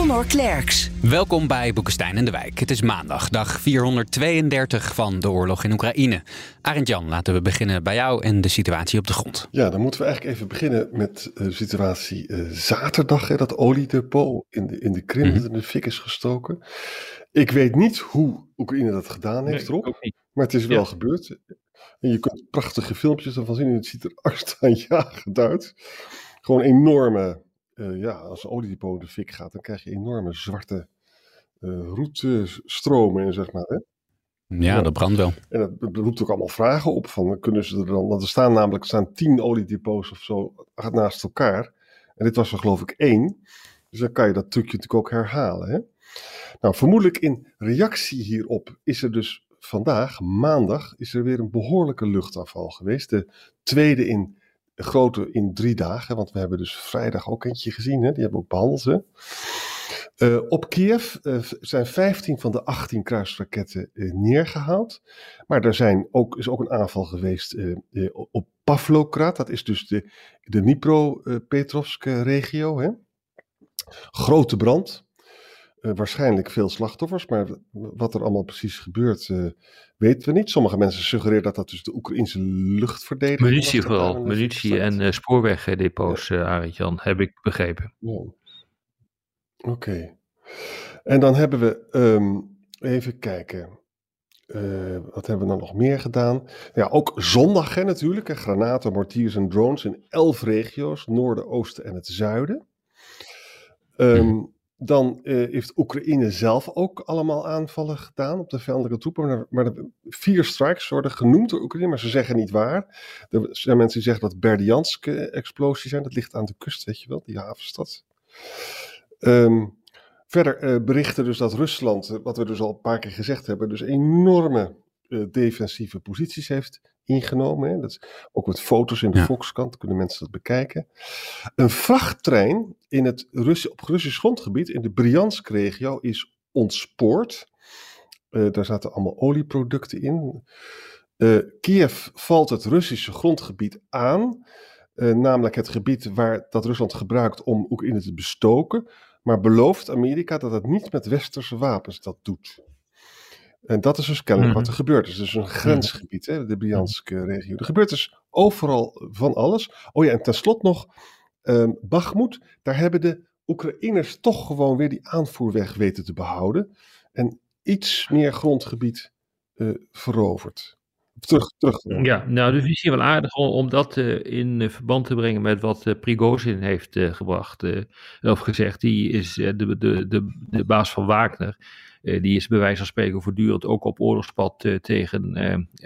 Conor Klerks. Welkom bij Boekenstein en de Wijk. Het is maandag, dag 432 van de oorlog in Oekraïne. Arend Jan, laten we beginnen bij jou en de situatie op de grond. Ja, dan moeten we eigenlijk even beginnen met de situatie uh, zaterdag. Hè, dat oliedepot in de, in de Krim mm -hmm. in de fik is gestoken. Ik weet niet hoe Oekraïne dat gedaan heeft, nee, Rob. Maar het is wel ja. gebeurd. En je kunt prachtige filmpjes ervan zien. En het ziet er angstaanjagend uit. Gewoon enorme uh, ja, als oliedepot de fik gaat, dan krijg je enorme zwarte uh, roetstromen, zeg maar. Hè? Ja, ja, dat brandt wel. En dat, dat roept ook allemaal vragen op. Van, kunnen ze er dan, want er staan namelijk er staan tien oliedepots of zo naast elkaar. En dit was er geloof ik één. Dus dan kan je dat trucje natuurlijk ook herhalen. Hè? Nou, vermoedelijk in reactie hierop is er dus vandaag, maandag, is er weer een behoorlijke luchtafval geweest. De tweede in grote in drie dagen. Want we hebben dus vrijdag ook eentje gezien. Hè? Die hebben we ook behandeld. Uh, op Kiev uh, zijn 15 van de 18 kruisraketten uh, neergehaald. Maar er zijn ook, is ook een aanval geweest op Pavlograd. Dat is dus de, de Dnipro-Petrovske regio. Grote brand. Uh, waarschijnlijk veel slachtoffers, maar wat er allemaal precies gebeurt, uh, weten we niet. Sommige mensen suggereren dat dat dus de Oekraïnse luchtverdediging Munitie vooral, munitie en uh, spoorwegdepots, ja. Arend-Jan, heb ik begrepen. Ja. Oké. Okay. En dan hebben we, um, even kijken, wat hebben we dan nog meer gedaan? Ja, ook zondag hè, natuurlijk, hè, granaten, mortiers en drones in elf regio's, noorden, oosten en het zuiden. Um. Dan uh, heeft Oekraïne zelf ook allemaal aanvallen gedaan op de vijandelijke troepen. Maar, de vier strikes worden genoemd door Oekraïne, maar ze zeggen niet waar. Er zijn mensen die zeggen dat Berdianske explosies zijn. Dat ligt aan de kust, weet je wel, die havenstad. Um, verder uh, berichten dus dat Rusland, wat we dus al een paar keer gezegd hebben, dus enorme uh, defensieve posities heeft ingenomen. Hè. Dat is ook met foto's in de ja. Volkskrant, kunnen mensen dat bekijken. Een vrachttrein in het op Russisch grondgebied, in de Briansk-regio, is ontspoord. Uh, daar zaten allemaal olieproducten in. Uh, Kiev valt het Russische grondgebied aan, uh, namelijk het gebied waar dat Rusland gebruikt om Oekraïne te bestoken, maar belooft Amerika dat het niet met westerse wapens dat doet. En dat is dus kennelijk mm -hmm. wat er gebeurt. Het is dus een grensgebied, hè, de Brianske regio. Er gebeurt dus overal van alles. Oh ja, en tenslotte nog, um, daar hebben de Oekraïners toch gewoon weer die aanvoerweg weten te behouden. En iets meer grondgebied uh, veroverd. Terug, terug. Ja, nou, dus is hier wel aardig om, dat uh, in uh, verband te brengen met wat uh, Prigozhin heeft gebracht, of gezegd. Die is de, de, de, de baas van Wagner. Die is bij wijze van spreken voortdurend ook op oorlogspad tegen,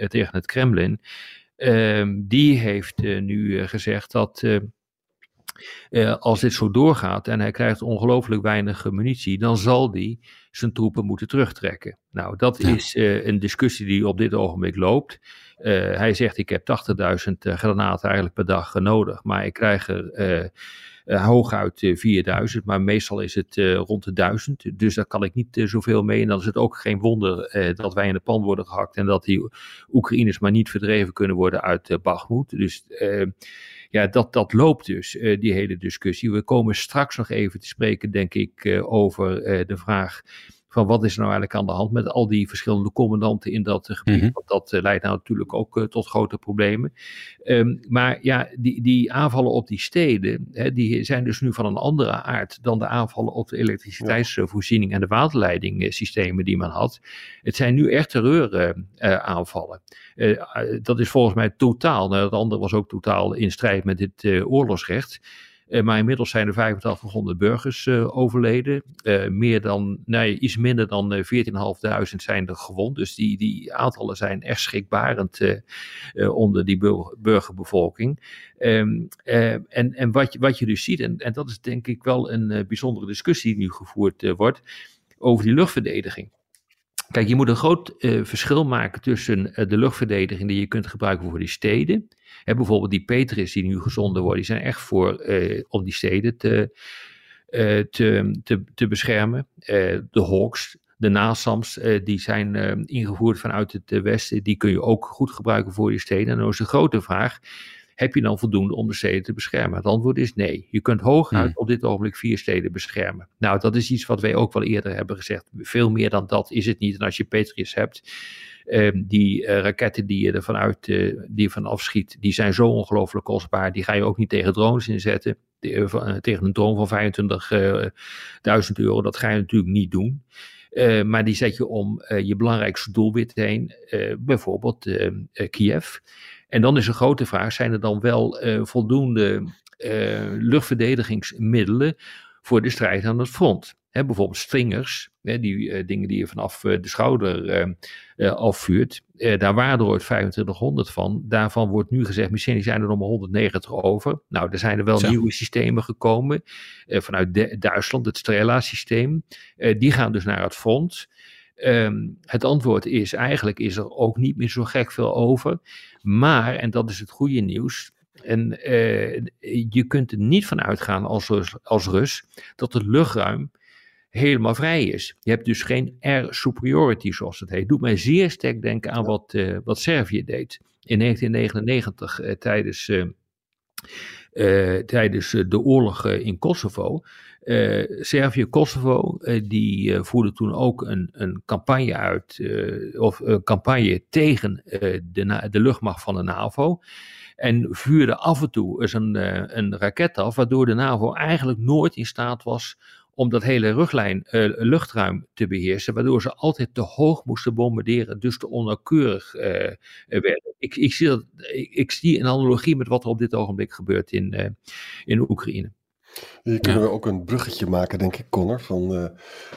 tegen het Kremlin. Ehm, die heeft nu gezegd dat als dit zo doorgaat en hij krijgt ongelooflijk weinig munitie, dan zal hij zijn troepen moeten terugtrekken. Nou, dat ja. is een discussie die op dit ogenblik loopt. hij zegt: Ik heb 80.000 granaten eigenlijk per dag nodig, maar ik krijg er hooguit uh, 4000, maar meestal is het uh, rond de 1000. Dus daar kan ik niet zoveel mee. En dan is het ook geen wonder dat wij in de pan worden gehakt en dat die Oekraïners maar niet verdreven kunnen worden uit Bakhmut. Dus ja, dat, dat loopt dus, die hele discussie. We komen straks nog even te spreken, denk ik, over de vraag van wat is er nou eigenlijk aan de hand met al die verschillende commandanten in dat gebied. Mm -hmm. Want dat uh, leidt nou natuurlijk ook uh, tot grote problemen. Um, maar ja, die, die aanvallen op die steden, hè, die zijn dus nu van een andere aard dan de aanvallen op de elektriciteitsvoorziening en de waterleidingssystemen die men had. Het zijn nu echt terreuraanvallen. Uh, dat is volgens mij totaal, nou, het andere was ook totaal in strijd met dit oorlogsrecht. Uh, maar inmiddels zijn er 8500 burgers uh, overleden. Uh, meer dan, nee, iets minder dan 14.500 zijn er gewond. Dus die, die aantallen zijn echt schrikbarend onder die bur burgerbevolking. Um, en en wat, je, wat je dus ziet, en, en dat is denk ik wel een bijzondere discussie die nu gevoerd wordt, over die luchtverdediging. Kijk, je moet een groot verschil maken tussen de luchtverdediging die je kunt gebruiken voor die steden. Hè, bijvoorbeeld die Petris die nu gezonden worden, die zijn echt voor om die steden te, te, te, te beschermen. de Hawks, de NASAMS, die zijn ingevoerd vanuit het westen, die kun je ook goed gebruiken voor die steden. En dan is de grote vraag, heb je dan voldoende om de steden te beschermen? Het antwoord is nee. Je kunt hooguit hmm. op dit ogenblik vier steden beschermen. Nou, dat is iets wat wij ook wel eerder hebben gezegd. Veel meer dan dat is het niet. En als je Patriot hebt, ehm, die uh, raketten die je er vanuit, uh, die je van afschiet, die zijn zo ongelooflijk kostbaar. Die ga je ook niet tegen drones inzetten. uh, tegen een drone van 25.000 euro, dat ga je natuurlijk niet doen. maar die zet je om je belangrijkste doelwit heen, bijvoorbeeld ehm, Kiev. En dan is een grote vraag: zijn er dan wel uh, voldoende uh, luchtverdedigingsmiddelen voor de strijd aan het front? He, bijvoorbeeld stringers, die uh, dingen die je vanaf de schouder afvuurt. daar waren er ooit 2500 van. Daarvan wordt nu gezegd, misschien zijn er nog maar 190 over. Nou, er zijn er wel nieuwe systemen gekomen vanuit Duitsland, het Strela-systeem. die gaan dus naar het front. Um, het antwoord is eigenlijk is er ook niet meer zo gek veel over. Maar, en dat is het goede nieuws, en uh, je kunt er niet van uitgaan als, als Rus dat het luchtruim helemaal vrij is. Je hebt dus geen air superiority zoals het heet. Doet mij zeer sterk denken aan wat, uh, wat Servië deed in 1999 uh, tijdens, tijdens de oorlog in Kosovo. Uh, Servië-Kosovo, uh, die uh, voerde toen ook een, een campagne uit, of een campagne tegen de, de luchtmacht van de NAVO. En vuurde af en toe eens een, een raket af, waardoor de NAVO eigenlijk nooit in staat was om dat hele ruglijn, luchtruim te beheersen, waardoor ze altijd te hoog moesten bombarderen, dus te onnauwkeurig werden. Ik, ik, zie dat, ik, ik, zie een analogie met wat er op dit ogenblik gebeurt in, in Oekraïne. Hier kunnen we ook een bruggetje maken, denk ik, Connor. Van, uh,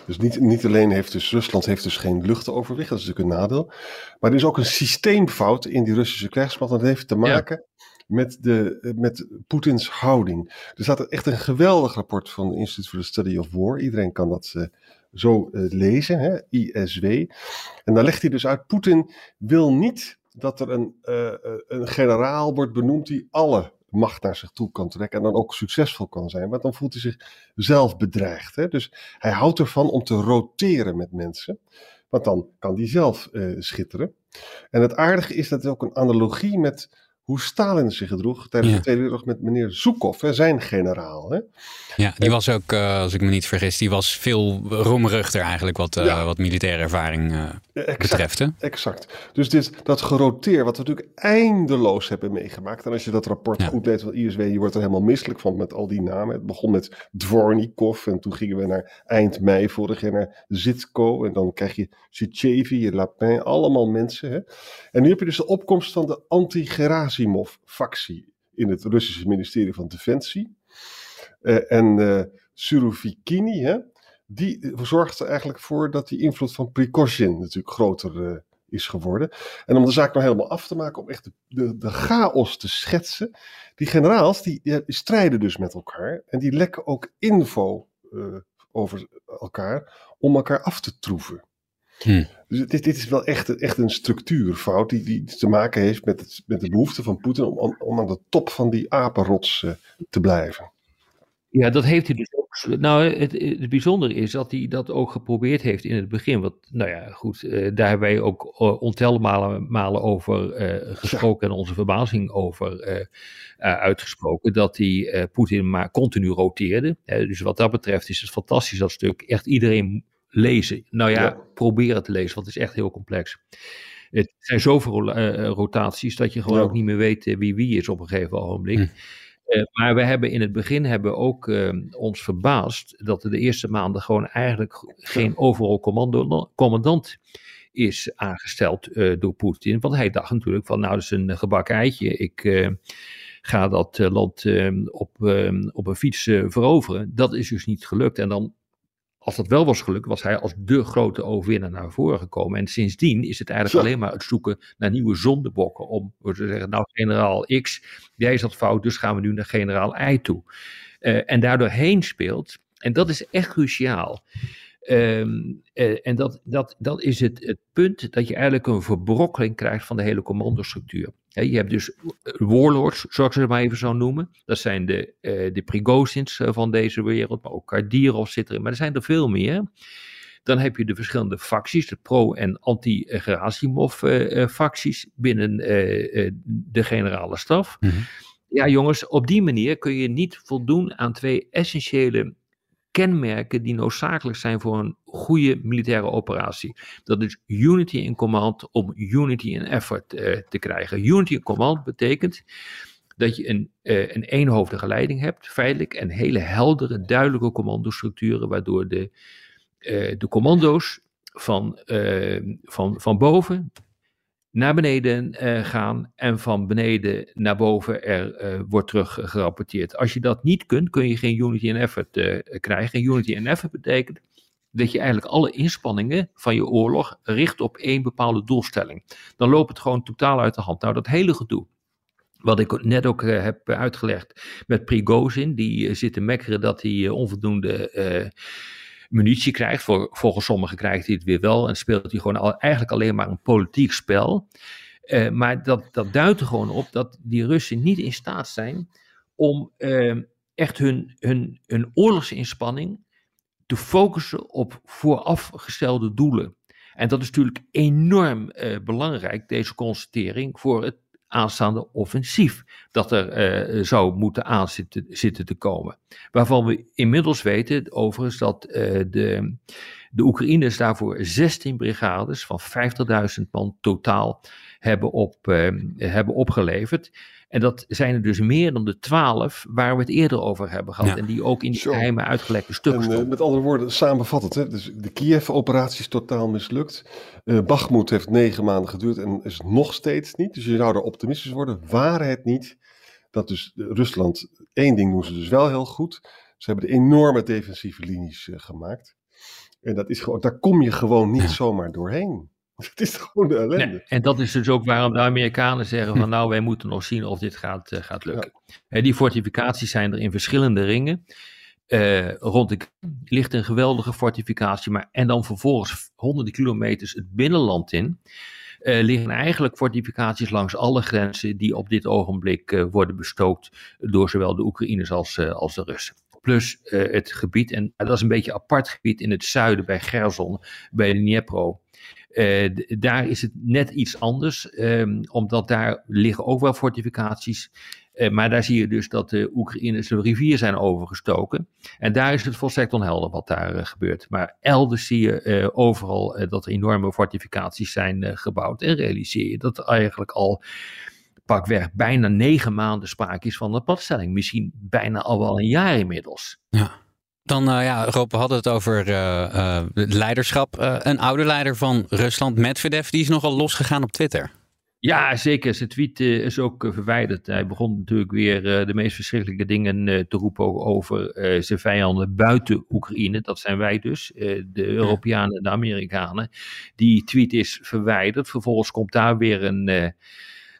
dus niet, niet alleen heeft dus Rusland heeft dus geen luchtoverwicht, dat is natuurlijk een nadeel. Maar er is ook een systeemfout in die Russische krijgsmacht. Dat heeft te maken met, de, met Poetins houding. Er staat echt een geweldig rapport van het Institute for the Study of War. Iedereen kan dat uh, zo uh, lezen, hè? ISW. En daar legt hij dus uit, Poetin wil niet dat er een, een generaal wordt benoemd die alle macht naar zich toe kan trekken en dan ook succesvol kan zijn. Maar dan voelt hij zich zelf bedreigd. Hè? Dus hij houdt ervan om te roteren met mensen. Want dan kan hij zelf schitteren. En het aardige is dat het ook een analogie met hoe Stalin zich gedroeg tijdens de Tweede Wereldoorlog met meneer Zhukov, hè, zijn generaal. Hè. Ja, die was ook, uh, als ik me niet vergis, die was veel roemruchter eigenlijk wat, uh, ja. wat militaire ervaring uh, exact, betreft. Hè? Exact. Dus dit, dat geroteer, wat we natuurlijk eindeloos hebben meegemaakt. En als je dat rapport ja. goed leest van ISW, je wordt er helemaal misselijk van met al die namen. Het begon met Dvornikov en toen gingen we naar eind mei vorig jaar naar Zitko. En dan krijg je Sichevi, Lapin, allemaal mensen. Hè. En nu heb je dus de opkomst van de anti-Gerasimov-factie in het Russische ministerie van Defensie. Uh, en uh, hè, die zorgt er eigenlijk voor dat die invloed van Prigozhin natuurlijk groter uh, is geworden. En om de zaak nou helemaal af te maken, om echt de, de, de chaos te schetsen. Die generaals, die, die, strijden dus met elkaar. En die lekken ook info over elkaar om elkaar af te troeven. Hm. Dus dit, dit, is wel echt, echt een structuurfout die, die te maken heeft met, het, met de behoefte van Poetin om, om aan de top van die apenrots uh, te blijven. Ja, dat heeft hij dus ook. Nou, het, het bijzondere is dat hij dat ook geprobeerd heeft in het begin. Want, nou ja, goed, uh, daar hebben wij ook uh, ontelbare malen over uh, gesproken en onze verbazing over uitgesproken. Dat hij Poetin maar continu roteerde. dus wat dat betreft is het fantastisch dat stuk. Echt iedereen lezen. Nou ja, ja. probeer het te lezen, want het is echt heel complex. Het zijn zoveel rotaties dat je gewoon ja. ook niet meer weet wie wie is op een gegeven ogenblik. Hm. Uh, maar we hebben in het begin hebben ook uh, ons verbaasd dat er de eerste maanden gewoon eigenlijk geen overal commando, commandant is aangesteld uh, door Poetin. Want hij dacht natuurlijk van nou dat is een gebak eitje. Ik ga dat land op, op een fiets veroveren. Dat is dus niet gelukt. En dan als dat wel was gelukt, was hij als de grote overwinnaar naar voren gekomen. En sindsdien is het eigenlijk alleen maar het zoeken naar nieuwe zondebokken. Om te zeggen, nou generaal X, jij zat fout, dus gaan we nu naar generaal Y toe. Uh, en daardoor heen speelt, en dat is echt cruciaal. Ehm, eh, en dat, dat, dat is het, het punt dat je eigenlijk een verbrokkeling krijgt van de hele commandostructuur. Je hebt dus warlords, zoals ik ze maar even zo noemen. Dat zijn de, uh, de Prigozins van deze wereld, maar ook Kardirov zit erin. Maar er zijn er veel meer. Dan heb je de verschillende facties, de pro- en anti-Gerasimov-facties binnen de generale staf. Mhm. Ja, jongens, op die manier kun je niet voldoen aan twee essentiële kenmerken die noodzakelijk zijn voor een goede militaire operatie. Dat is unity in command om unity in effort uh, te krijgen. Unity in command betekent dat je een, uh, een eenhoofdige leiding hebt, feitelijk, en hele heldere, duidelijke commandostructuren, waardoor de, uh, de commando's van, van, van boven naar beneden uh, gaan en van beneden naar boven er uh, wordt terug gerapporteerd. Als je dat niet kunt, kun je geen unity in effort uh, krijgen. En unity in effort betekent dat je eigenlijk alle inspanningen van je oorlog richt op één bepaalde doelstelling. Dan loopt het gewoon totaal uit de hand. Nou, dat hele gedoe. Wat ik net ook heb uitgelegd met Prigozhin, die zit te mekkeren dat hij onvoldoende munitie krijgt. Voor, volgens sommigen krijgt hij het weer wel en speelt hij gewoon eigenlijk alleen maar een politiek spel. Uh, maar dat, dat duidt er gewoon op dat die Russen niet in staat zijn om uh, echt hun, hun, hun oorlogsinspanning te focussen op voorafgestelde doelen. En dat is natuurlijk enorm uh, belangrijk, deze constatering, voor het aanstaande offensief dat er uh, zou moeten aanzitten zitten te komen. Waarvan we inmiddels weten, overigens, dat uh, de, de Oekraïners daarvoor 16 brigades van 50.000 man totaal hebben, op, uh, hebben opgeleverd. En dat zijn er dus meer dan de twaalf waar we het eerder over hebben gehad. En die ook in die geheime uitgelekte stukken en, uh, Met andere woorden, samenvattend. Hè? Dus de Kiev-operatie is totaal mislukt. Uh, Bakhmut heeft negen maanden geduurd en is nog steeds niet. Dus je zou er optimistisch worden. Waren het niet dat dus Rusland, één ding doen ze dus wel heel goed. Ze hebben de enorme defensieve linies uh, gemaakt. En dat is gewoon, daar kom je gewoon niet zomaar doorheen. Het is gewoon de ellende. Nee, en dat is dus ook waarom de Amerikanen zeggen van nou, wij moeten nog zien of dit gaat, uh, gaat lukken. Ja. die fortificaties zijn er in verschillende ringen. Uh, rond de ligt een geweldige fortificatie, maar en dan vervolgens honderden kilometers het binnenland in. Uh, liggen eigenlijk fortificaties langs alle grenzen die op dit ogenblik uh, worden bestookt door zowel de Oekraïners als, als de Russen. Plus het gebied, en dat is een beetje een apart gebied in het zuiden bij Gerson, bij de Dniepro. Uh, daar is het net iets anders, um, omdat daar liggen ook wel fortificaties. Uh, maar daar zie je dus dat de Oekraïners de rivier zijn overgestoken. En daar is het volstrekt onhelder wat daar uh, gebeurt. Maar elders zie je overal dat er enorme fortificaties zijn gebouwd. En realiseer je dat eigenlijk al pakweg bijna negen maanden sprake is van een padstelling. Misschien bijna al wel een jaar inmiddels. Ja. Dan, uh, ja, Rob, we hadden het over uh, uh, leiderschap. een oude leider van Rusland, Medvedev, die is nogal losgegaan op Twitter. Ja, zeker. Zijn tweet is ook verwijderd. Hij begon natuurlijk weer de meest verschrikkelijke dingen te roepen over zijn vijanden buiten Oekraïne. Dat zijn wij dus, de Europeanen en de Amerikanen. Die tweet is verwijderd. Vervolgens komt daar weer een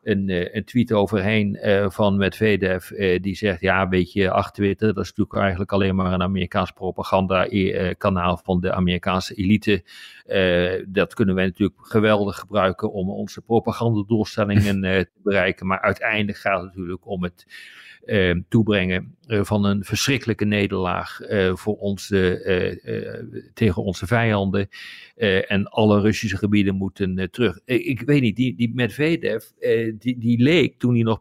een, eh, een tweet overheen uh, van Medvedev. Uh, die zegt: Ja, weet je, ach, Twitter, dat is natuurlijk eigenlijk alleen maar een Amerikaans propaganda-kanaal van de Amerikaanse elite. dat kunnen wij natuurlijk geweldig gebruiken om onze propagandadoelstellingen te bereiken. Maar uiteindelijk gaat het natuurlijk om het toebrengen van een verschrikkelijke nederlaag uh, voor onze, tegen onze vijanden. en alle Russische gebieden moeten terug. ik weet niet, die, die Medvedev, die, die leek toen hij nog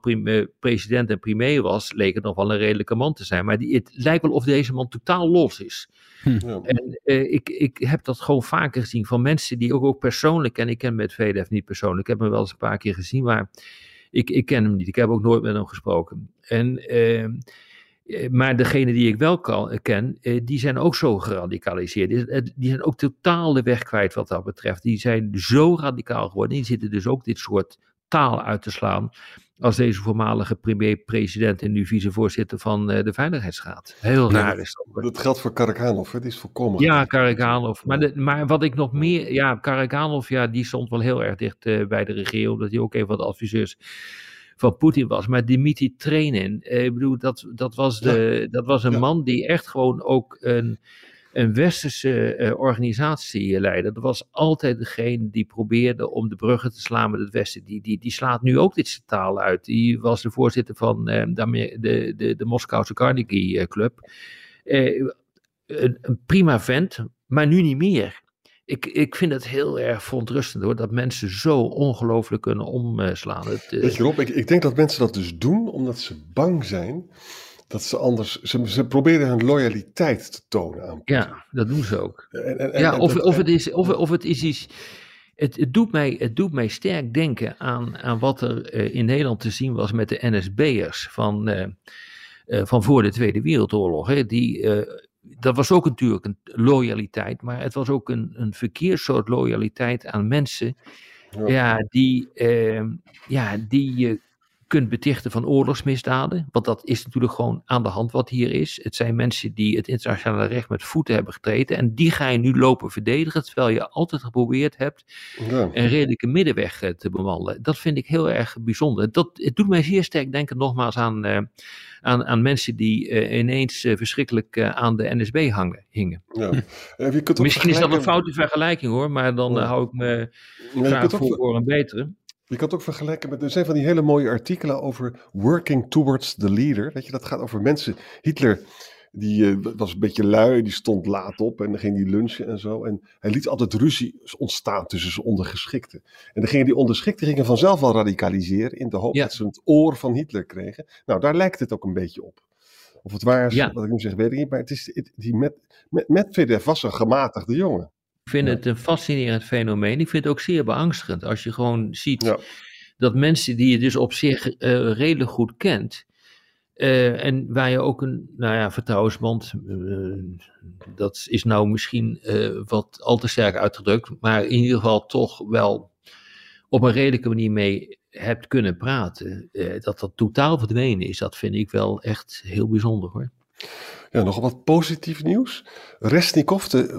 president en premier was, leek het nog wel een redelijke man te zijn. Maar die, het lijkt wel of deze man totaal los is. Hm. Ja. En ik, ik heb dat gewoon vaker gezien van mensen die ook, ook persoonlijk, en ik ken Medvedev niet persoonlijk, ik heb hem wel eens een paar keer gezien, maar ik, ik ken hem niet. Ik heb ook nooit met hem gesproken. En, uh, maar degene die ik wel kan, ken, uh, die zijn ook zo geradicaliseerd. Die, zijn ook totaal de weg kwijt wat dat betreft. Die zijn zo radicaal geworden. Die zitten dus ook dit soort taal uit te slaan als deze voormalige premier-president en nu vicevoorzitter van de Veiligheidsraad. Heel raar dat, is dat. Dat geldt voor Karakhanov, het is volkomen. Ja, Karakhanov. Maar, de, maar wat ik nog meer, ja, Karakhanov, ja, die stond wel heel erg dicht uh, bij de regering, omdat hij ook een van de adviseurs van Poetin was. Maar Dimitri Trenin, uh, ik bedoel, dat, dat was, de, ja. dat was een ja. man die echt gewoon ook een een westerse uh, organisatieleider. Dat was altijd degene die probeerde om de bruggen te slaan met het Westen. Die, die, die slaat nu ook dit taal uit. Die was de voorzitter van uh, de, de, de, de Moskouse Carnegie Club. Een, een prima vent, maar nu niet meer ik, ik vind het heel erg verontrustend hoor, dat mensen zo ongelooflijk kunnen omslaan. Het, Weet je Rob, ik, ik denk dat mensen dat dus doen omdat ze bang zijn dat ze anders, ze, ze proberen hun loyaliteit te tonen aan Ja, dat doen ze ook. En, en, ja, of, of, het is, of, of het is iets, het, het, doet mij, het doet mij sterk denken aan, aan wat er uh, in Nederland te zien was met de NSB'ers van, uh, uh, van voor de Tweede Wereldoorlog. Hè, die dat was ook natuurlijk een loyaliteit, maar het was ook een, een verkeerssoort loyaliteit aan mensen. Ja, ja die, ja, die je kunt betichten van oorlogsmisdaden. Want dat is natuurlijk gewoon aan de hand wat hier is. Het zijn mensen die het internationale recht met voeten hebben getreden. En die ga je nu lopen verdedigen. Terwijl je altijd geprobeerd hebt ja. een redelijke middenweg eh, te bewandelen. Dat vind ik heel erg bijzonder. Dat, het doet mij zeer sterk denken nogmaals aan, uh, aan, aan mensen die uh, ineens verschrikkelijk aan de NSB hangen, hingen. Ja. Misschien is dat een foute vergelijking hoor. Maar dan hou ik me graag voor, voor een betere. Je kan het ook vergelijken met, er zijn van die hele mooie artikelen over working towards the leader. Weet je, dat gaat over mensen. Hitler, die uh, was een beetje lui, die stond laat op en dan ging die lunchen en zo. En hij liet altijd ruzie ontstaan tussen zijn ondergeschikten. En dan gingen die ondergeschikten gingen vanzelf al radicaliseren in de hoop dat ze het oor van Hitler kregen. Nou, daar lijkt het ook een beetje op. Of het waar is, ja. wat ik nu zeg, weet ik niet. Maar het is, het, die met, met, met was een gematigde jongen. Ik vind het een fascinerend fenomeen. Ik vind het ook zeer beangstigend als je gewoon ziet ja. dat mensen die je dus op zich uh, redelijk goed kent. Uh, en waar je ook een, nou ja, vertrouwensband, uh, dat is nou misschien wat al te sterk uitgedrukt, maar in ieder geval toch wel op een redelijke manier mee hebt kunnen praten. dat dat totaal verdwenen is, dat vind ik wel echt heel bijzonder hoor. Ja, nog wat positief nieuws. Resnikov, de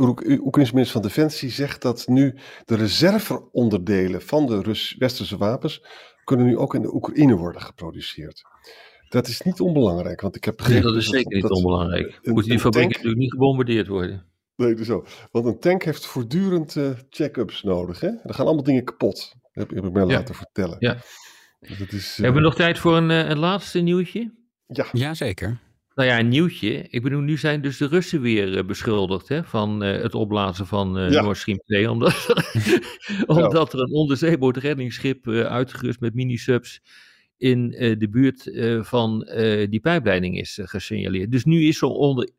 Oekraïnse minister van Defensie, zegt dat nu de reserveonderdelen van de Rus westerse wapens kunnen nu ook in de Oekraïne worden geproduceerd. Dat is niet onbelangrijk, want ik heb begrepen... Nee, dat is zeker niet onbelangrijk. Moet die fabriek natuurlijk niet gebombardeerd worden. Nee, dus zo. Want een tank heeft voortdurend uh, check-ups nodig. Hè? Er gaan allemaal dingen kapot. Dat heb, ik mij ja. laten vertellen. Ja. Dus is, uh... Hebben we nog tijd voor een, uh, een laatste nieuwtje? Ja. Jazeker. Nou ja, een nieuwtje. Ik bedoel, nu zijn dus de Russen weer uh, beschuldigd hè, van uh, het opblazen van uh, ja. Nord Stream 2. Omdat, omdat er een onderzeebootreddingsschip uitgerust met mini-subs in de buurt van die pijpleiding is gesignaleerd. Dus nu is zo onder,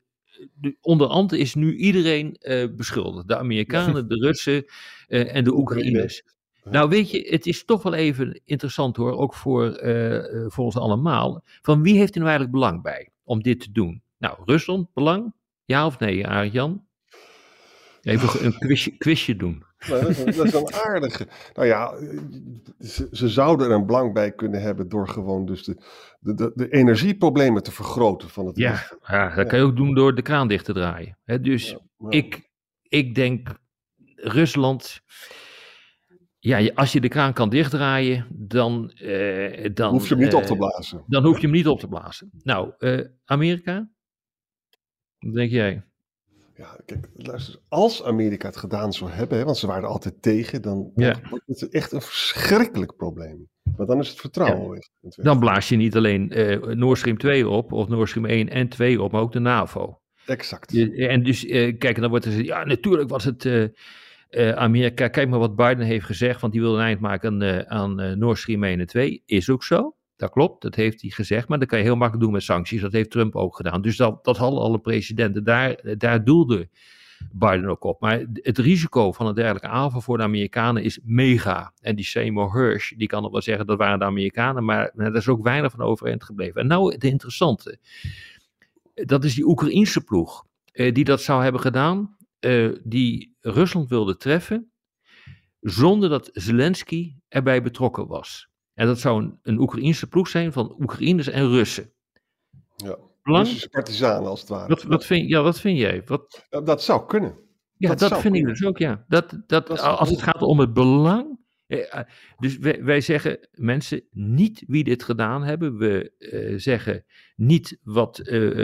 onderhand is nu iedereen beschuldigd. De Amerikanen, de Russen en de Oekraïners. Nou weet je, het is toch wel even interessant hoor, ook voor, voor ons allemaal. Van wie heeft er nou eigenlijk belang bij? Om dit te doen? Nou, Rusland, belang? Ja of nee, Arjan? Even een quizje, quizje doen. Nou, dat, is een, dat, is een, aardige. Nou ja, ze, ze, zouden er een belang bij kunnen hebben door gewoon dus de, de, de, energieproblemen te vergroten van het ja, ja, dat kan je ook doen door de kraan dicht te draaien. dus ja, Ik, ik denk, Rusland ja, als je de kraan kan dichtdraaien, dan... Uh, dan hoef je hem niet uh, op te blazen. Dan hoef je hem niet op te blazen. Nou, uh, Amerika? Wat denk jij? Ja, kijk, luister, als Amerika het gedaan zou hebben, hè, want ze waren er altijd tegen, dan ja. wordt het echt een verschrikkelijk probleem. Maar dan is het vertrouwen ja. weg. Dan blaas je niet alleen Nord Stream 2 op, of Nord Stream 1 en 2 op, maar ook de NAVO. Exact. En dus, kijk, dan wordt er gezegd, ja, natuurlijk was het uh, Amerika, kijk maar wat Biden heeft gezegd, want die wil een eind maken aan, uh, aan uh, Nord Stream 1 en 2. Is ook zo. Dat klopt, dat heeft hij gezegd. Maar dat kan je heel makkelijk doen met sancties. Dat heeft Trump ook gedaan. Dus dat, dat hadden alle presidenten. Daar, daar doelde Biden ook op. Maar het risico van een dergelijke aanval voor de Amerikanen is mega. En die Seymour Hirsch, die kan nog wel zeggen dat waren de Amerikanen. Maar er is ook weinig van overeind gebleven. En nou het interessante. Dat is die Oekraïense ploeg. die dat zou hebben gedaan uh, die Rusland wilde treffen, zonder dat Zelensky erbij betrokken was. En dat zou een, een Oekraïnse ploeg zijn van Oekraïners en Russen. Ja, Belang? Russische partisanen als het ware. Wat, wat vind, ja, wat vind jij? Wat... Dat zou kunnen. Ja, dat, dat vind kunnen. ik dus ook, ja. Dat, dat, dat als het gaat om het belang Eh, dus wij, zeggen mensen niet wie dit gedaan hebben. We uh, zeggen niet wat,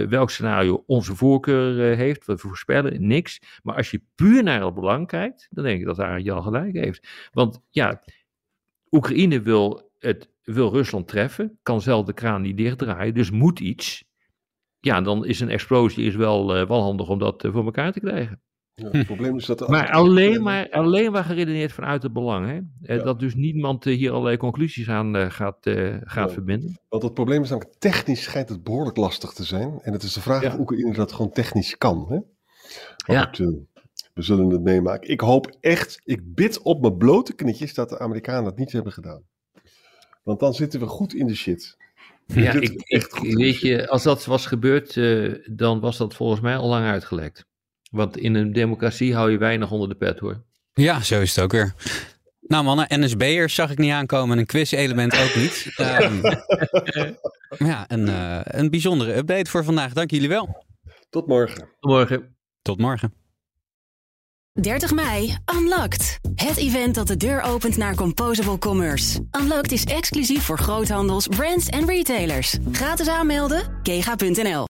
welk scenario onze voorkeur heeft. We voorspellen niks. Maar als je puur naar het belang kijkt, dan denk ik dat Arend Jan gelijk heeft. Want ja, Oekraïne wil, het, wil Rusland treffen, kan zelf de kraan niet dichtdraaien, dus moet iets. Ja, dan is een explosie is wel, wel handig om dat voor elkaar te krijgen. Ja, het probleem is dat maar alleen maar, alleen maar geredeneerd vanuit het belang. Hè? Eh, dat dus niemand eh, hier allerlei conclusies aan uh, gaat, uh, gaat verbinden. Want het probleem is namelijk, technisch schijnt het behoorlijk lastig te zijn. En het is de vraag of Oekraïne dat gewoon technisch kan. Hè? Ja. Het, we zullen het meemaken. Ik hoop echt, ik bid op mijn blote knietjes dat de Amerikanen dat niet hebben gedaan. Want dan zitten we goed in de shit. Ja, ik, echt ik, weet je, als dat was gebeurd, dan was dat volgens mij al lang uitgelekt. Want in een democratie hou je weinig onder de pet hoor. Ja, zo is het ook weer. Nou mannen, NSB'ers zag ik niet aankomen. Een quiz-element ook niet. Um, ja, een, uh, een bijzondere update voor vandaag. Dank jullie wel. Tot morgen. Tot morgen. Tot morgen. 30 mei, Unlocked. Het event dat de deur opent naar Composable Commerce. Unlocked is exclusief voor groothandels, brands en retailers. Gratis aanmelden, kega.nl.